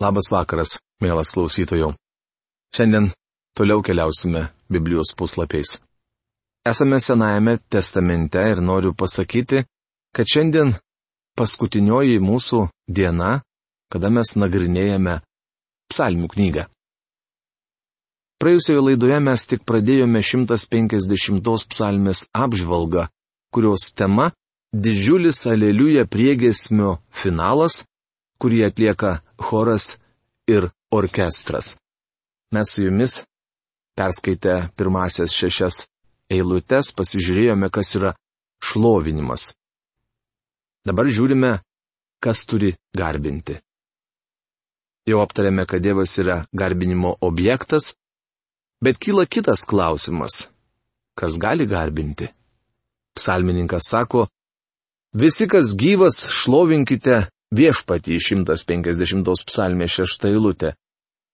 Labas vakaras, mielas klausytojų. Šiandien toliau keliausime Biblijos puslapiais. Esame Senajame testamente ir noriu pasakyti, kad šiandien paskutinioji mūsų diena, kada mes nagrinėjame psalmių knygą. Praėjusioje laidoje mes tik pradėjome 150 psalmės apžvalgą, kurios tema - didžiulis aleliuja priegesmio finalas kurį atlieka choras ir orkestras. Mes su jumis, perskaitę pirmasias šešias eilutes, pasižiūrėjome, kas yra šlovinimas. Dabar žiūrime, kas turi garbinti. Jau aptarėme, kad Dievas yra garbinimo objektas, bet kyla kitas klausimas. Kas gali garbinti? Psalmininkas sako, visi, kas gyvas, šlovinkite viešpatį 150 psalmė 6 eilutė.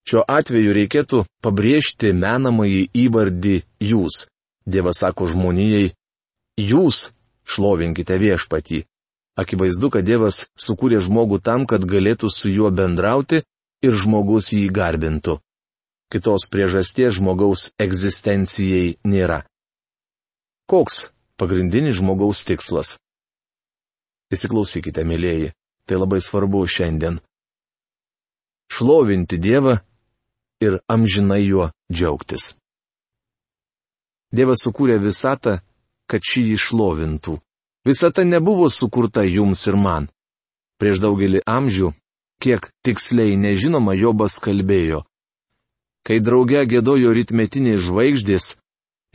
Šiuo atveju reikėtų pabrėžti menamąjį įvardį jūs. Dievas sako žmonijai, jūs šlovinkite viešpatį. Akivaizdu, kad Dievas sukūrė žmogų tam, kad galėtų su juo bendrauti ir žmogus jį garbintų. Kitos priežasties žmogaus egzistencijai nėra. Koks pagrindinis žmogaus tikslas? Įsiklausykite, mėlyjeji. Tai labai svarbu šiandien. Šlovinti Dievą ir amžinai juo džiaugtis. Dievas sukūrė visatą, kad šį jį šlovintų. Visata nebuvo sukurta jums ir man. Prieš daugelį amžių, kiek tiksliai nežinoma, Jobas kalbėjo. Kai drauge gėdojo ritmetiniai žvaigždės,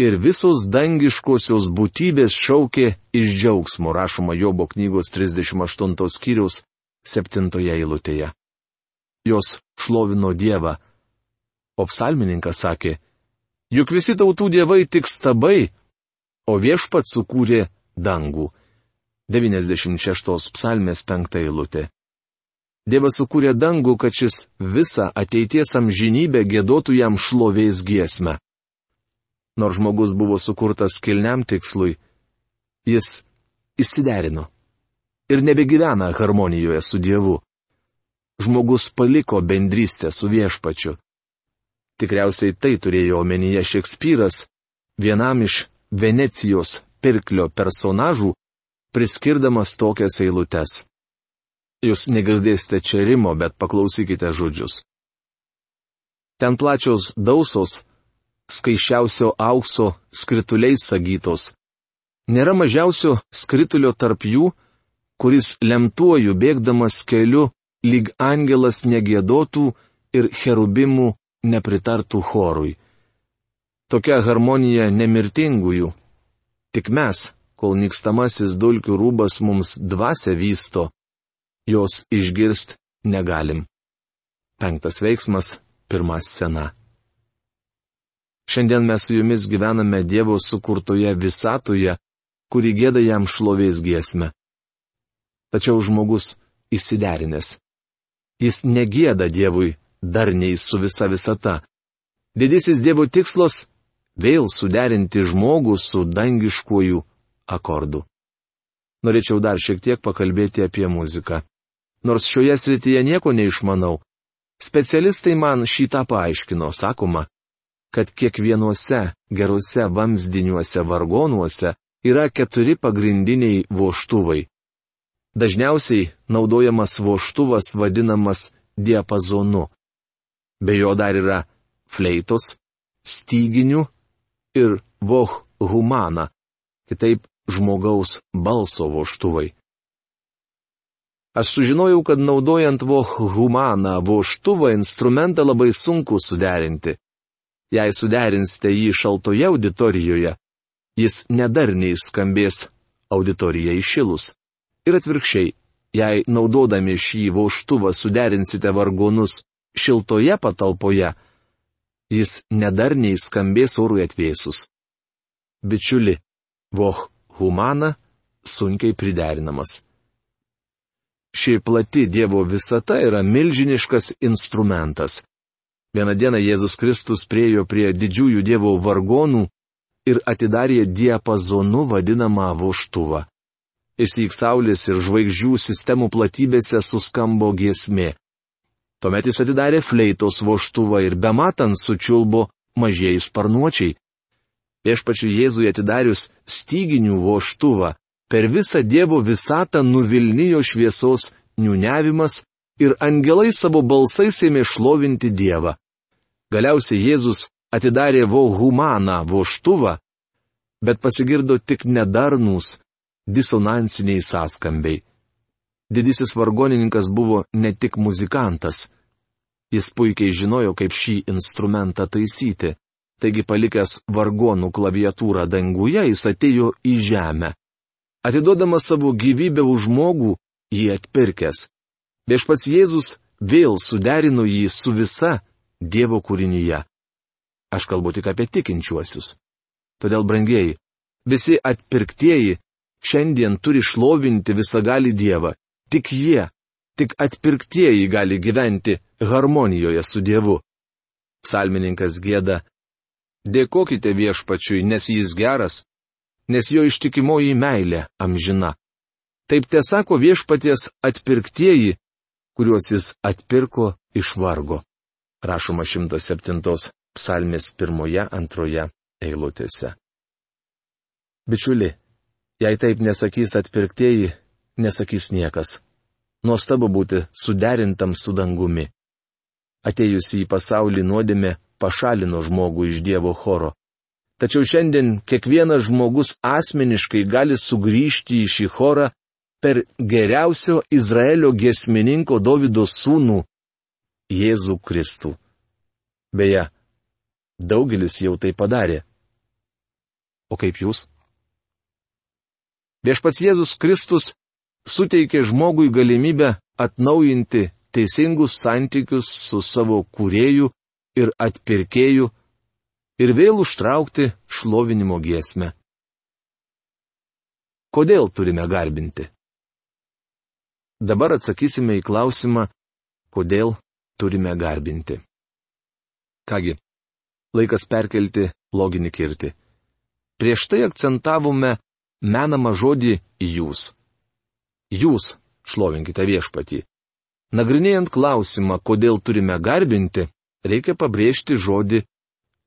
ir visos dangiškosios būtybės šaukė iš džiaugsmo, rašoma Jobo knygos 38 skyriaus 7 eilutėje. Jos šlovino Dievą. O psalmininkas sakė, juk visi tautų dievai tik stabai, o viešpat sukūrė dangų. 96 psalmės 5 eilutė. Dievas sukūrė dangų, kad šis visą ateities amžinybę gėdotų jam šlovės giesmę nors žmogus buvo sukurtas kilniam tikslui, jis įsiderino ir nebegyvena harmonijoje su Dievu. Žmogus paliko bendrystę su viešpačiu. Tikriausiai tai turėjo omenyje Šekspyras, vienam iš Venecijos pirklio personažų, priskirdamas tokias eilutes. Jūs negirdėsite čia rimo, bet paklausykite žodžius. Ten plačios dausos, skaičiausio aukso skrituliais sagytos. Nėra mažiausio skritulio tarp jų, kuris lemtuoju bėgdamas keliu, lyg angelas negėdotų ir cherubimų nepritartų chorui. Tokia harmonija nemirtingųjų. Tik mes, kol nikstamasis dulkių rūbas mums dvasia vysto, jos išgirst negalim. Penktas veiksmas, pirma scena. Šiandien mes su jumis gyvename Dievo sukurtoje visatoje, kuri gėda jam šlovės giesmę. Tačiau žmogus įsiderinęs. Jis negėda Dievui darniai su visa visata. Didysis Dievo tikslas - vėl suderinti žmogų su dangiškuoju akordu. Norėčiau dar šiek tiek pakalbėti apie muziką. Nors šioje srityje nieko neišmanau, specialistai man šitą paaiškino, sakoma, kad kiekvienuose geruose vamzdiniuose vargonuose yra keturi pagrindiniai voštuvai. Dažniausiai naudojamas voštuvas vadinamas diapazonu. Be jo dar yra fleitos, styginių ir voh humana, kitaip žmogaus balso voštuvai. Aš sužinojau, kad naudojant voh humaną voštuvą instrumentą labai sunku suderinti. Jei suderinsite jį šaltoje auditorijoje, jis nedarniai skambės auditorija išilus. Ir atvirkščiai, jei naudodami šį voštuvą suderinsite vargonus šiltoje patalpoje, jis nedarniai skambės orui atvėsus. Bičiuli, voh humana sunkiai priderinamas. Ši plati Dievo visata yra milžiniškas instrumentas. Vieną dieną Jėzus Kristus priejo prie didžiųjų Dievo vargonų ir atidarė diapazonu vadinamą voštuvą. Įsyk saulės ir žvaigždžių sistemų platybėse suskambo giesmė. Tuomet jis atidarė fleitos voštuvą ir bematant sučiulbo mažieji sparnuočiai. Viešpačiu Jėzui atidarius styginių voštuvą, per visą Dievo visatą nuvilnijo šviesos niuniavimas ir angelai savo balsais ėmė šlovinti Dievą. Galiausiai Jėzus atidarė vohumaną voštuvą, bet pasigirdo tik nedarnūs, disonansiniai sąskambiai. Didysis vargonininkas buvo ne tik muzikantas. Jis puikiai žinojo, kaip šį instrumentą taisyti. Taigi palikęs vargonų klaviatūrą danguje, jis atėjo į žemę. Atiduodamas savo gyvybę už žmogų, jį atpirkęs. Viešpats Jėzus vėl suderino jį su visa Dievo kūrinyje. Aš kalbu tik apie tikinčiuosius. Todėl, brangieji, visi atpirktieji šiandien turi šlovinti visagali Dievą Tik jie, tik atpirktieji gali gyventi harmonijoje su Dievu. Psalmininkas gėda. Dėkokite viešpačiui, nes jis geras, nes jo ištikimoji meilė amžina. Taip tiesako viešpaties atpirktieji, kuriuos jis atpirko iš vargo. Rašoma 107 psalmės pirmoje, antroje eilutėse. Bičiuli, jei taip nesakys atpirktieji, nesakys niekas. Nuostabu būti suderintam su dangumi. Atėjusi į pasaulį nuodėmė pašalino žmogų iš Dievo choro. Tačiau šiandien kiekvienas žmogus asmeniškai gali sugrįžti į šį chorą per geriausio Izraelio giesmininko Davido sūnų Jėzų Kristų. Beje, daugelis jau tai padarė. O kaip jūs? Viešpats Jėzus Kristus suteikė žmogui galimybę atnaujinti teisingus santykius su savo kūrėju ir atpirkėju ir vėl užtraukti šlovinimo giesmę. Kodėl turime garbinti? Dabar atsakysime į klausimą, kodėl turime garbinti. Kągi, laikas perkelti loginį kirtį. Prieš tai akcentavome menamą žodį jūs. Jūs šlovinkite viešpatį. Nagrinėjant klausimą, kodėl turime garbinti, reikia pabrėžti žodį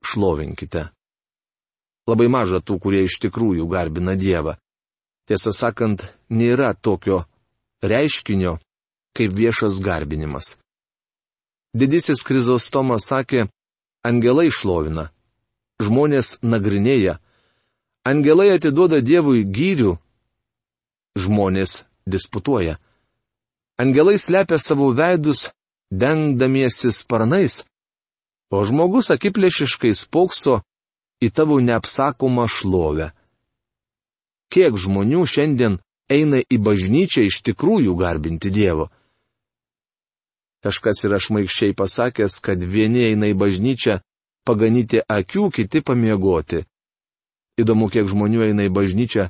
šlovinkite. Labai maža tų, kurie iš tikrųjų garbina Dievą. Tiesą sakant, nėra tokio reiškinio kaip viešas garbinimas. Didysis Krizostomas sakė, angelai šlovina, žmonės nagrinėja, angelai atiduoda Dievui gyrių, žmonės disputuoja. Angelai slepia savo veidus, dengdamiesi sparnais, o žmogus akiplėšiškai spokso į tavo neapsakomą šlovę. Kiek žmonių šiandien eina į bažnyčią iš tikrųjų garbinti Dievo? Kažkas yra šmaikščiai pasakęs, kad vieni eina į bažnyčią paganyti akių, kiti pamiegoti. Įdomu, kiek žmonių eina į bažnyčią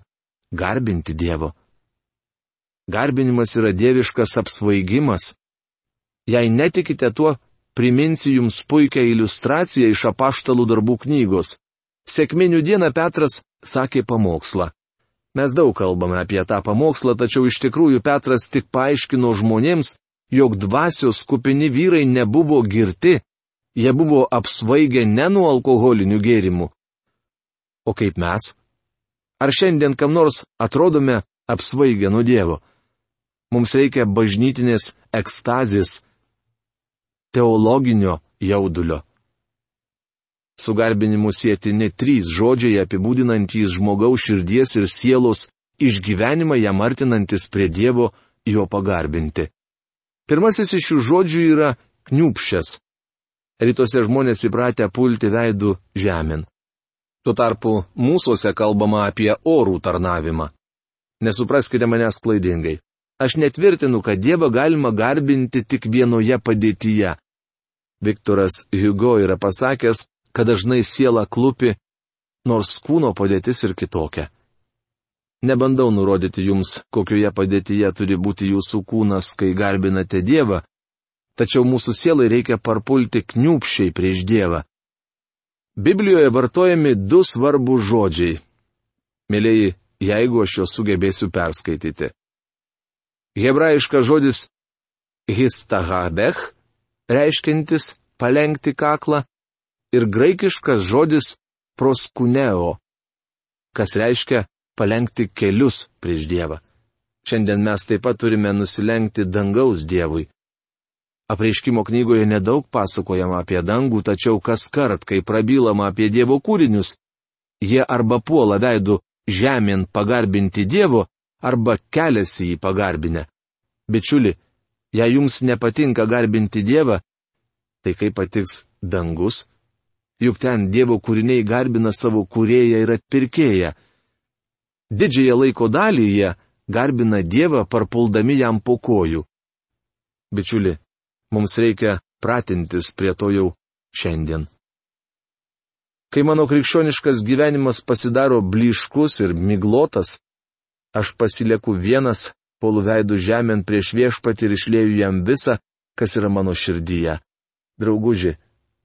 garbinti Dievo. Garbinimas yra dieviškas apsvaigimas. Jei netikite tuo, priminsiu jums puikią iliustraciją iš apaštalų darbų knygos. Sėkminių dieną Petras sakė pamokslą. Mes daug kalbame apie tą pamokslą, tačiau iš tikrųjų Petras tik paaiškino žmonėms, jog dvasios kupini vyrai nebuvo girti, jie buvo apsvaigę ne nuo alkoholinių gėrimų. O kaip mes? Ar šiandien kam nors atrodome apsvaigę nuo Dievo? Mums reikia bažnytinės ekstazės, teologinio jaudulio. Su garbinimu sėtini trys žodžiai apibūdinantys žmogaus širdies ir sielos išgyvenimą jam artinantis prie Dievo jo pagarbinti. Pirmasis iš šių žodžių yra kniupščias. Rytuose žmonės įpratę pulti veidų žemėn. Tuo tarpu mūsųse kalbama apie orų tarnavimą. Nesupraskite manęs klaidingai. Aš netvirtinu, kad Dievą galima garbinti tik vienoje padėtyje. Viktoras Hugo yra pasakęs, kad dažnai siela klupi, nors kūno padėtis ir kitokia. Nebandau nurodyti jums, kokioje padėtyje turi būti jūsų kūnas, kai garbinate Dievą, tačiau mūsų sielai reikia parpulti kniupšiai prieš Dievą. Biblijoje vartojami du svarbus žodžiai. Mėlyji, jeigu aš juos sugebėsiu perskaityti. Hebrajiškas žodis histahadech reiškintis palengti kaklą, ir graikiškas žodis proskuneo, kas reiškia palengti kelius prieš Dievą. Šiandien mes taip pat turime nusilenkti dangaus Dievui. Apreiškimo knygoje nedaug pasakojama apie dangų, tačiau kas kart, kai prabylama apie Dievo kūrinius, jie arba puola veidų žemėn pagarbinti Dievo, arba keliasi jį pagarbinę. Bičiuli, jei jums nepatinka garbinti Dievą, tai kaip patiks dangus? Juk ten Dievo kūriniai garbina savo kūrėją ir atpirkėją. Didžiąją laiko dalį jie garbina Dievą parpuldami jam po kojų. Bičiuli, mums reikia pratintis prie to jau šiandien. Kai mano krikščioniškas gyvenimas pasidaro bliškus ir miglotas, aš pasilieku vienas, polu veidų žemėn prieš viešpatį ir išlėjau jam visą, kas yra mano širdyje. Drauguži,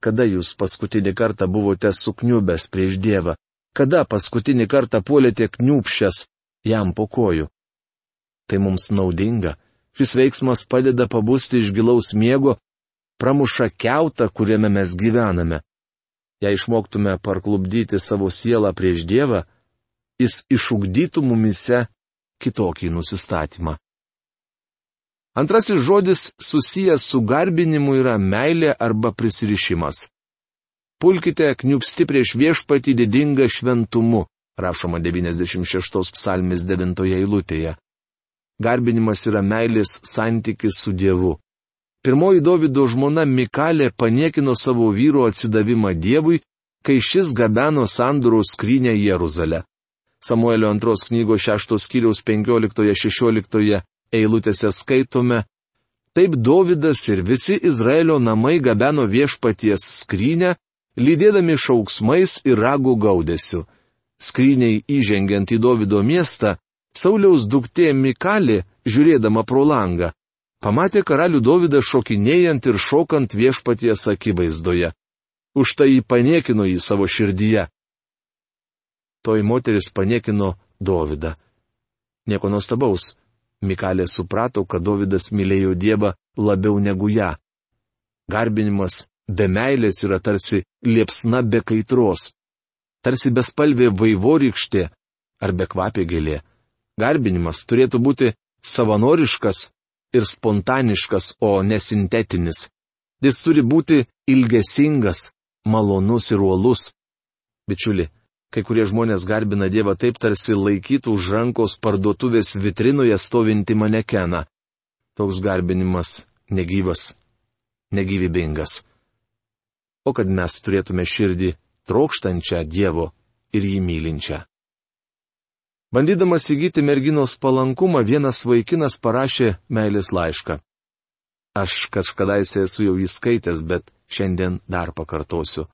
kada jūs paskutinį kartą buvote sukniubęs prieš Dievą? Kada paskutinį kartą puolėte kniupšęs jam po kojų? Tai mums naudinga. Šis veiksmas padeda pabusti iš gilaus miego, pramuša keutą, kuriame mes gyvename. Jei išmoktume parklubdyti savo sielą prieš Dievą, jis išugdytų mumise kitokį nusistatymą. Antrasis žodis susijęs su garbinimu yra meilė arba prisirišimas. Pulkite kniupsti prieš viešpatį didingą šventumu, rašoma 96 psalmis 9 eilutėje. Garbinimas yra meilės santykis su Dievu. Pirmoji Davido žmona Mikalė paniekino savo vyro atsidavimą Dievui, kai šis gabeno sandūrų skrynę Jeruzalę. Samuelio antros knygos 6 skyriaus 15-16 eilutėse skaitome, taip Dovydas ir visi Izraelio namai gabeno viešpaties skrynę, lydėdami šauksmais ir ragų gaudesiu. Skryniai įžengiant į Dovido miestą, Sauliaus duktė Mikali, žiūrėdama pro langą, pamatė karalių Dovydą šokinėjant ir šokant viešpaties akivaizdoje. Už tai jį paniekino į savo širdyje. Toji moteris paniekino Dovydą. Nieko nuostabaus, Mikalė suprato, kad Davidas mylėjo Dievą labiau negu ją. Garbinimas be meilės yra tarsi liepsna be kaitros. Tarsi bespalvė vaivorykštė ar bekvapė gėlė. Garbinimas turėtų būti savanoriškas ir spontaniškas, o nesintetinis. Jis turi būti ilgesingas, malonus ir uolus. Bičiuli, Kai kurie žmonės garbina Dievą taip tarsi laikytų už rankos parduotuvės vitrinoje stovinti manekeną. Toks garbinimas negyvas, negyvybingas. O kad mes turėtume širdį trokštančią Dievo ir jį mylinčią. Bandydamas įgyti merginos palankumą, vienas vaikinas parašė meilės laišką. Aš kažkadaise esu jau įskaitęs, bet šiandien dar pakartosiu.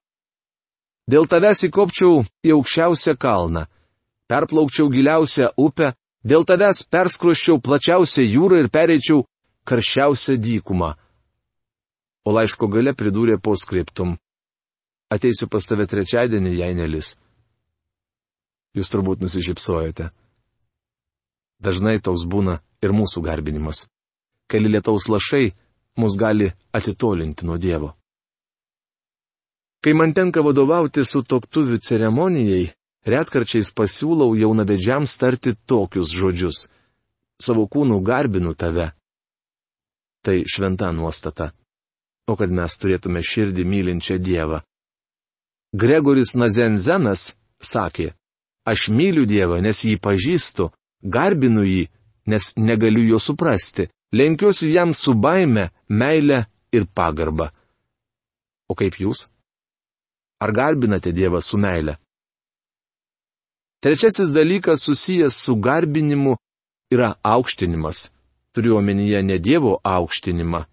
Dėl tavęs įkopčiau į aukščiausią kalną, perplaukčiau giliausią upę, dėl tavęs perskroščiau plačiausią jūrą ir pereičiau karščiausią dykumą. O laiško gale pridūrė po skriptum. Ateisiu pas tave trečiadienį, jei nelis. Jūs turbūt nusišypsojate. Dažnai toks būna ir mūsų garbinimas. Keli lietaus lašai mus gali atitolinti nuo Dievo. Kai man tenka vadovauti su toktuvių ceremonijai, retkarčiais pasiūlau jaunavedžiams tarti tokius žodžius. Savo kūnų garbinu tave. Tai šventa nuostata. O kad mes turėtume širdį mylinčią Dievą. Gregoris Nazenzenas sakė, aš myliu Dievą, nes jį pažįstu, garbinu jį, nes negaliu jo suprasti, lenkiuosi jam su baime, meile ir pagarba. O kaip jūs? Ar garbinate Dievą su meile? Trečiasis dalykas susijęs su garbinimu yra aukštinimas. Turiu omenyje ne Dievo aukštinimą.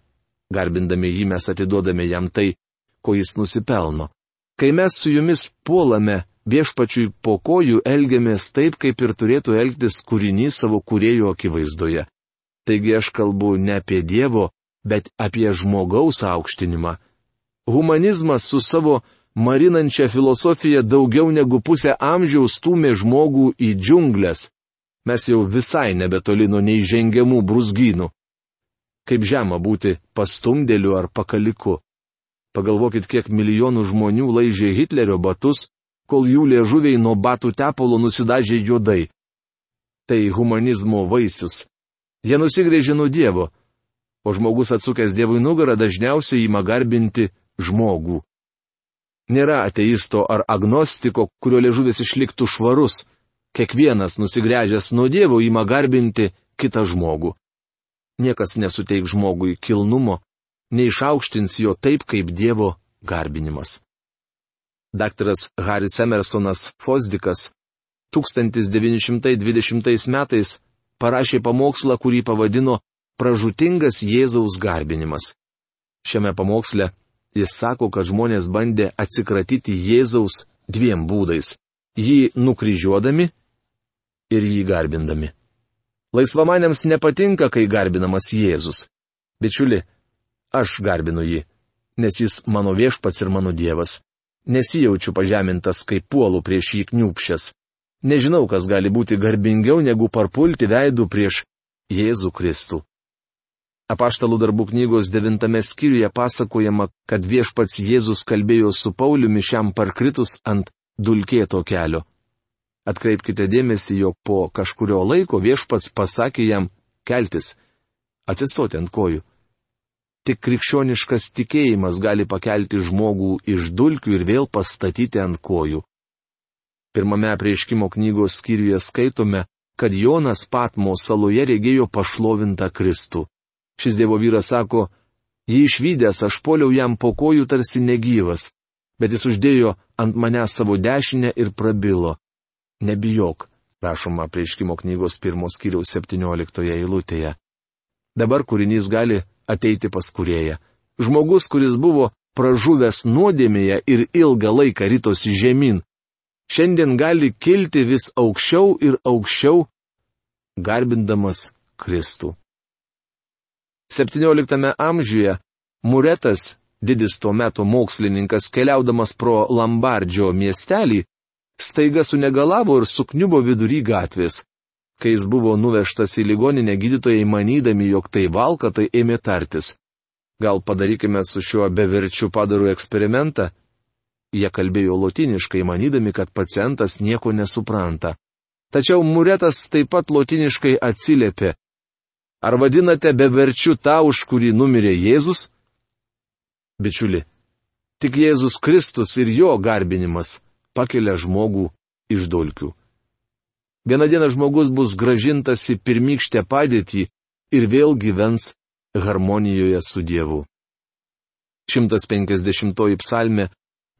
Garbindami jį mes atiduodame jam tai, ko jis nusipelno. Kai mes su jumis puolame viešpačiui po kojų, elgiamės taip, kaip ir turėtų elgtis kūrinys savo kuriejų akivaizdoje. Taigi aš kalbu ne apie Dievo, bet apie žmogaus aukštinimą. Humanizmas su savo marinančią filosofiją daugiau negu pusę amžiaus stumė žmogų į džiunglės. Mes jau visai nebetoli nuo neįžengiamų brūzgynų. Kaip žema būti pastumdėliu ar pakaliku. Pagalvokit, kiek milijonų žmonių laižė Hitlerio batus, kol jų liežuviai nuo batų tepalo nusidažė juodai. Tai humanizmo vaisius. Jie nusigrėžė nuo Dievo, o žmogus atsukęs Dievui nugarą dažniausiai įma garbinti žmogų. Nėra ateisto ar agnostiko, kurio liežuvis išliktų švarus. Kiekvienas nusigręžęs nuo Dievo įma garbinti kitą žmogų. Niekas nesuteik žmogui kilnumo, neišaukštins jo taip kaip Dievo garbinimas. Daktaras Haris Emersonas Fosdikas 1920 metais parašė pamokslą, kurį pavadino Pražutingas Jėzaus garbinimas. Šiame pamoksle jis sako, kad žmonės bandė atsikratyti Jėzaus dviem būdais - jį nukryžiuodami ir jį garbindami. Laisvamaniams nepatinka, kai garbinamas Jėzus. Bičiuli, aš garbinu jį, nes jis mano viešpats ir mano Dievas. Nesijaučiu pažemintas, kai puolu prieš jį kniupšęs. Nežinau, kas gali būti garbingiau negu parpulti veidų prieš Jėzų Kristų. Apaštalų darbų knygos devintame skyriuje pasakojama, kad viešpats Jėzus kalbėjo su Pauliumi šiam parkritus ant dulkėto kelio. Atkreipkite dėmesį, jog po kažkurio laiko viešpats pasakė jam keltis, atsistoti ant kojų. Tik krikščioniškas tikėjimas gali pakelti žmogų iš dulkių ir vėl pastatyti ant kojų. Pirmame prieškimo knygos skyriuje skaitome, kad Jonas Patmo saloje regėjo pašlovintą Kristų. Šis Dievo vyras sako, jį išvykęs aš poliau jam po kojų tarsi negyvas, bet jis uždėjo ant mane savo dešinę ir prabilo. Nebijok, rašoma prieškimo knygos pirmos skyriaus 17 eilutėje. Dabar kūrinys gali ateiti pas kurėją. Žmogus, kuris buvo pražuvęs nuodėmėje ir ilgą laiką rytosi žemyn, šiandien gali kilti vis aukščiau ir aukščiau, garbindamas Kristų. 17 amžiuje Muretas, didis tuo metu mokslininkas, keliaudamas pro Lambardžio miestelį, staiga sunegalavo ir sukniubo vidury gatvės. Kai jis buvo nuvežtas į ligoninę, gydytojai manydami, jog tai valka, tai ėmė tartis. Gal padarykime su šiuo beverčiu padaru eksperimentą? Jie kalbėjo lotiniškai, manydami, kad pacientas nieko nesupranta. Tačiau Muretas taip pat lotiniškai atsiliepė. Ar vadinate beverčiu tą, už kurį numirė Jėzus? Bičiuli, tik Jėzus Kristus ir jo garbinimas pakelia žmogų iš dolkių. Vieną dieną žmogus bus gražintas į pirmykštę padėtį ir vėl gyvens harmonijoje su Dievu. 150 psalmė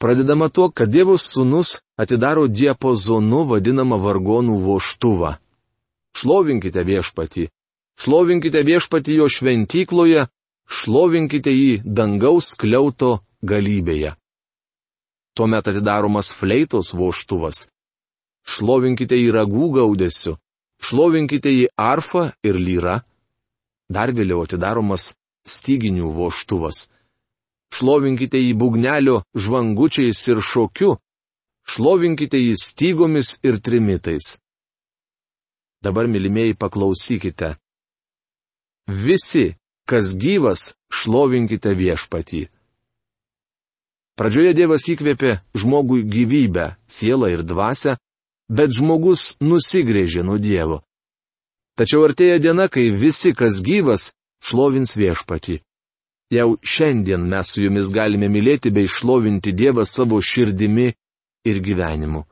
Pradedama tuo, kad Dievo sūnus atidaro diapozonu vadinamą vargonų voštuvą. Šlovinkite viešpatį. Šlovinkite viešpatį jo šventykloje, šlovinkite jį dangaus kliauto galybėje. Tuomet atidaromas fleitos voštuvas. Šlovinkite jį ragų gaudesiu, šlovinkite jį arfą ir lyra. Dar vėliau atidaromas styginių voštuvas šlovinkite jį bugnelio žvangučiais ir šokiu, šlovinkite jį stygomis ir trimitais. Dabar, mylimieji, paklausykite. Visi, kas gyvas, šlovinkite viešpatį. Pradžioje Dievas įkvėpė žmogui gyvybę, sielą ir dvasę, bet žmogus nusigrėžė nuo Dievo. Tačiau artėja diena, kai visi, kas gyvas, šlovins viešpatį. Jau šiandien mes su jumis galime mylėti bei šlovinti Dievą savo širdimi ir gyvenimu.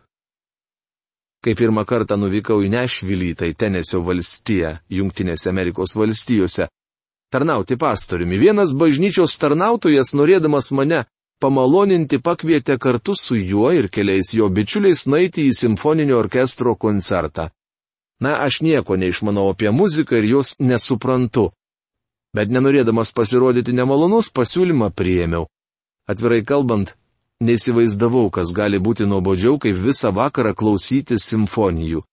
Kai pirmą kartą nuvykau į Nešvilį, tai Tenesio valstiją, Junktinėse Amerikos valstijose, tarnauti pastoriumi, vienas bažnyčios tarnautojas, norėdamas mane pamaloninti, pakvietė kartu su juo ir keliais jo bičiuliais naiti į simfoninio orkestro koncertą. Na, aš nieko neišmanau apie muziką ir jos nesuprantu bet nenorėdamas pasirodyti nemalonus, pasiūlymą priėmiau. Atvirai kalbant, neįsivaizdavau, kas gali būti nuobodžiau, kaip visą vakarą klausyti simfonijų.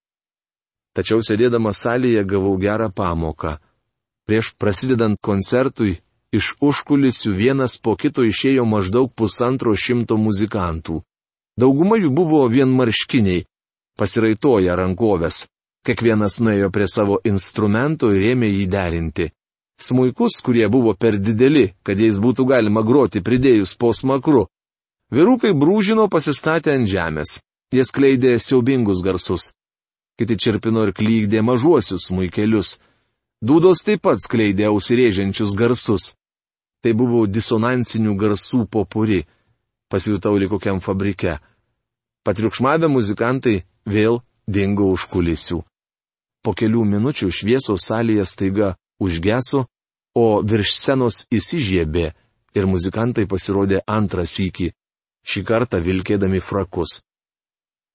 Tačiau sėdėdamas salėje gavau gerą pamoką. Prieš prasidedant koncertui, iš užkulisių vienas po kito išėjo maždaug pusantro šimto muzikantų. Dauguma jų buvo vienmarškiniai, pasiraitoja rankovės. Kiekvienas nuėjo prie savo instrumento ir ėmė jį derinti. smuikus, kurie buvo per dideli, kad jais būtų galima groti pridėjus po smakru. Vyrukai brūžino pasistatę ant žemės. Jie skleidė siaubingus garsus. Kiti čirpino ir klygdė mažuosius smuikelius. Dūdos taip pat skleidė ausirėžiančius garsus. Tai buvo disonansinių garsų popuri. Pasijutau lyg kokiam fabrike. Patriukšmavę muzikantai vėl dingo už kulisių. Po kelių minučių šviesos salėje staiga užgeso, o virš scenos įsižiebė ir muzikantai pasirodė antrą sykį, šį kartą vilkėdami frakus.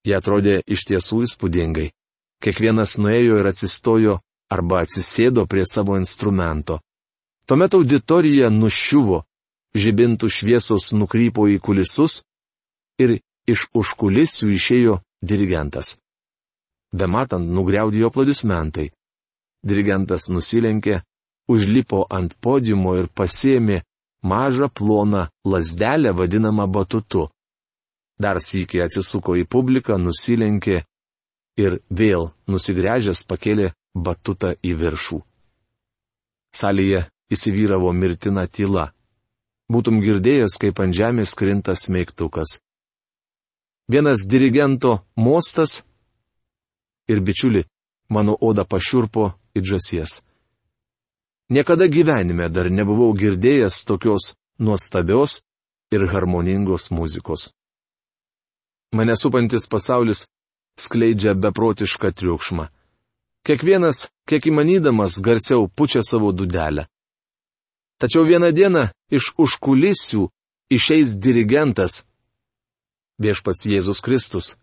Jie atrodė iš tiesų įspūdingai. Kiekvienas nuėjo ir atsistojo arba atsisėdo prie savo instrumento. Tuomet auditorija nuščiuvo, žibintų šviesos nukrypo į kulisus ir iš užkulisių išėjo dirigentas. Bematant nugriaudėjo aplodismentai. Dirigentas nusilenkė, užlipo ant podiumo ir pasėmė mažą ploną lasdelę vadinamą batutu. Dar sįkiai atsisuko į publiką, nusilenkė ir vėl nusigręžęs pakėlė batutą į viršų. Salėje įsivyravo mirtina tyla. Būtum girdėjęs, kaip ant žemės krinta smeigtukas. Vienas dirigento mostas ir bičiuli, mano oda pašiurpo it žasies. Niekada gyvenime dar nebuvau girdėjęs tokios nuostabios ir harmoningos muzikos. Mane supantis pasaulis skleidžia beprotišką triukšmą. Kiekvienas, kiek įmanydamas, garsiau pučia savo dudelę. Tačiau vieną dieną iš užkulisių išeis dirigentas. Viešpats Jėzus Kristus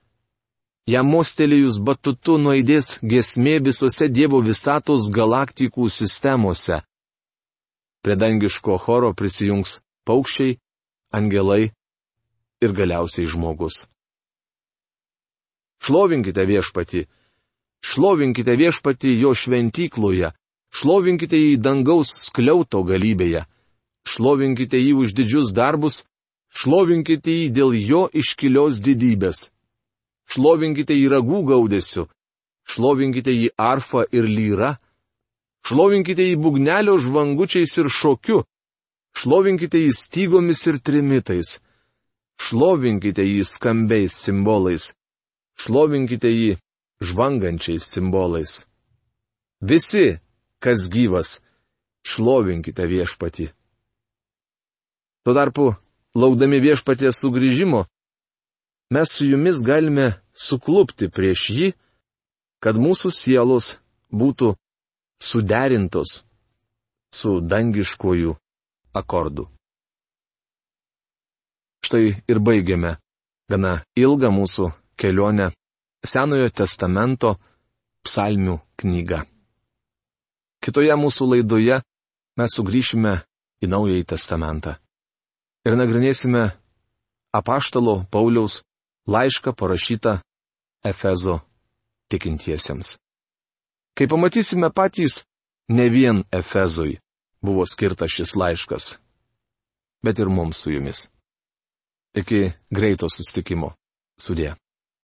Jam mostelėjus batutu nuaidės gesmė visose Dievo visatos galaktikų sistemose. Prie dangiško choro prisijungs paukščiai, angelai ir galiausiai žmogus. Šlovinkite viešpati, šlovinkite viešpati jo šventykloje, šlovinkite jį dangaus skliauto galybėje, šlovinkite jį už didžius darbus, šlovinkite jį dėl jo iškilios didybės. Šlovinkite jį ragų gaudesiu, šlovinkite jį arfą ir lyra, šlovinkite jį bugnelio žvangučiais ir šokiu, šlovinkite jį stygomis ir trimitais, šlovinkite jį skambiais simbolais, šlovinkite jį žvangančiais simbolais. Visi, kas gyvas, šlovinkite viešpati. Tuo tarpu, laukdami viešpaties sugrįžimo, mes su jumis galime suklupti prieš jį, kad mūsų sielos būtų suderintos su dangiškojų akordu. Štai ir baigiame gana ilgą mūsų kelionę Senojo testamento psalmių knygą. Kitoje mūsų laidoje mes sugrįšime į Naująjį testamentą ir nagrinėsime apaštalo Pauliaus laišką parašytą Efezo tikintiesiems. Kai pamatysime patys, ne vien Efezui buvo skirtas šis laiškas, bet ir mums su jumis. Iki greito sustikimo. Sudė.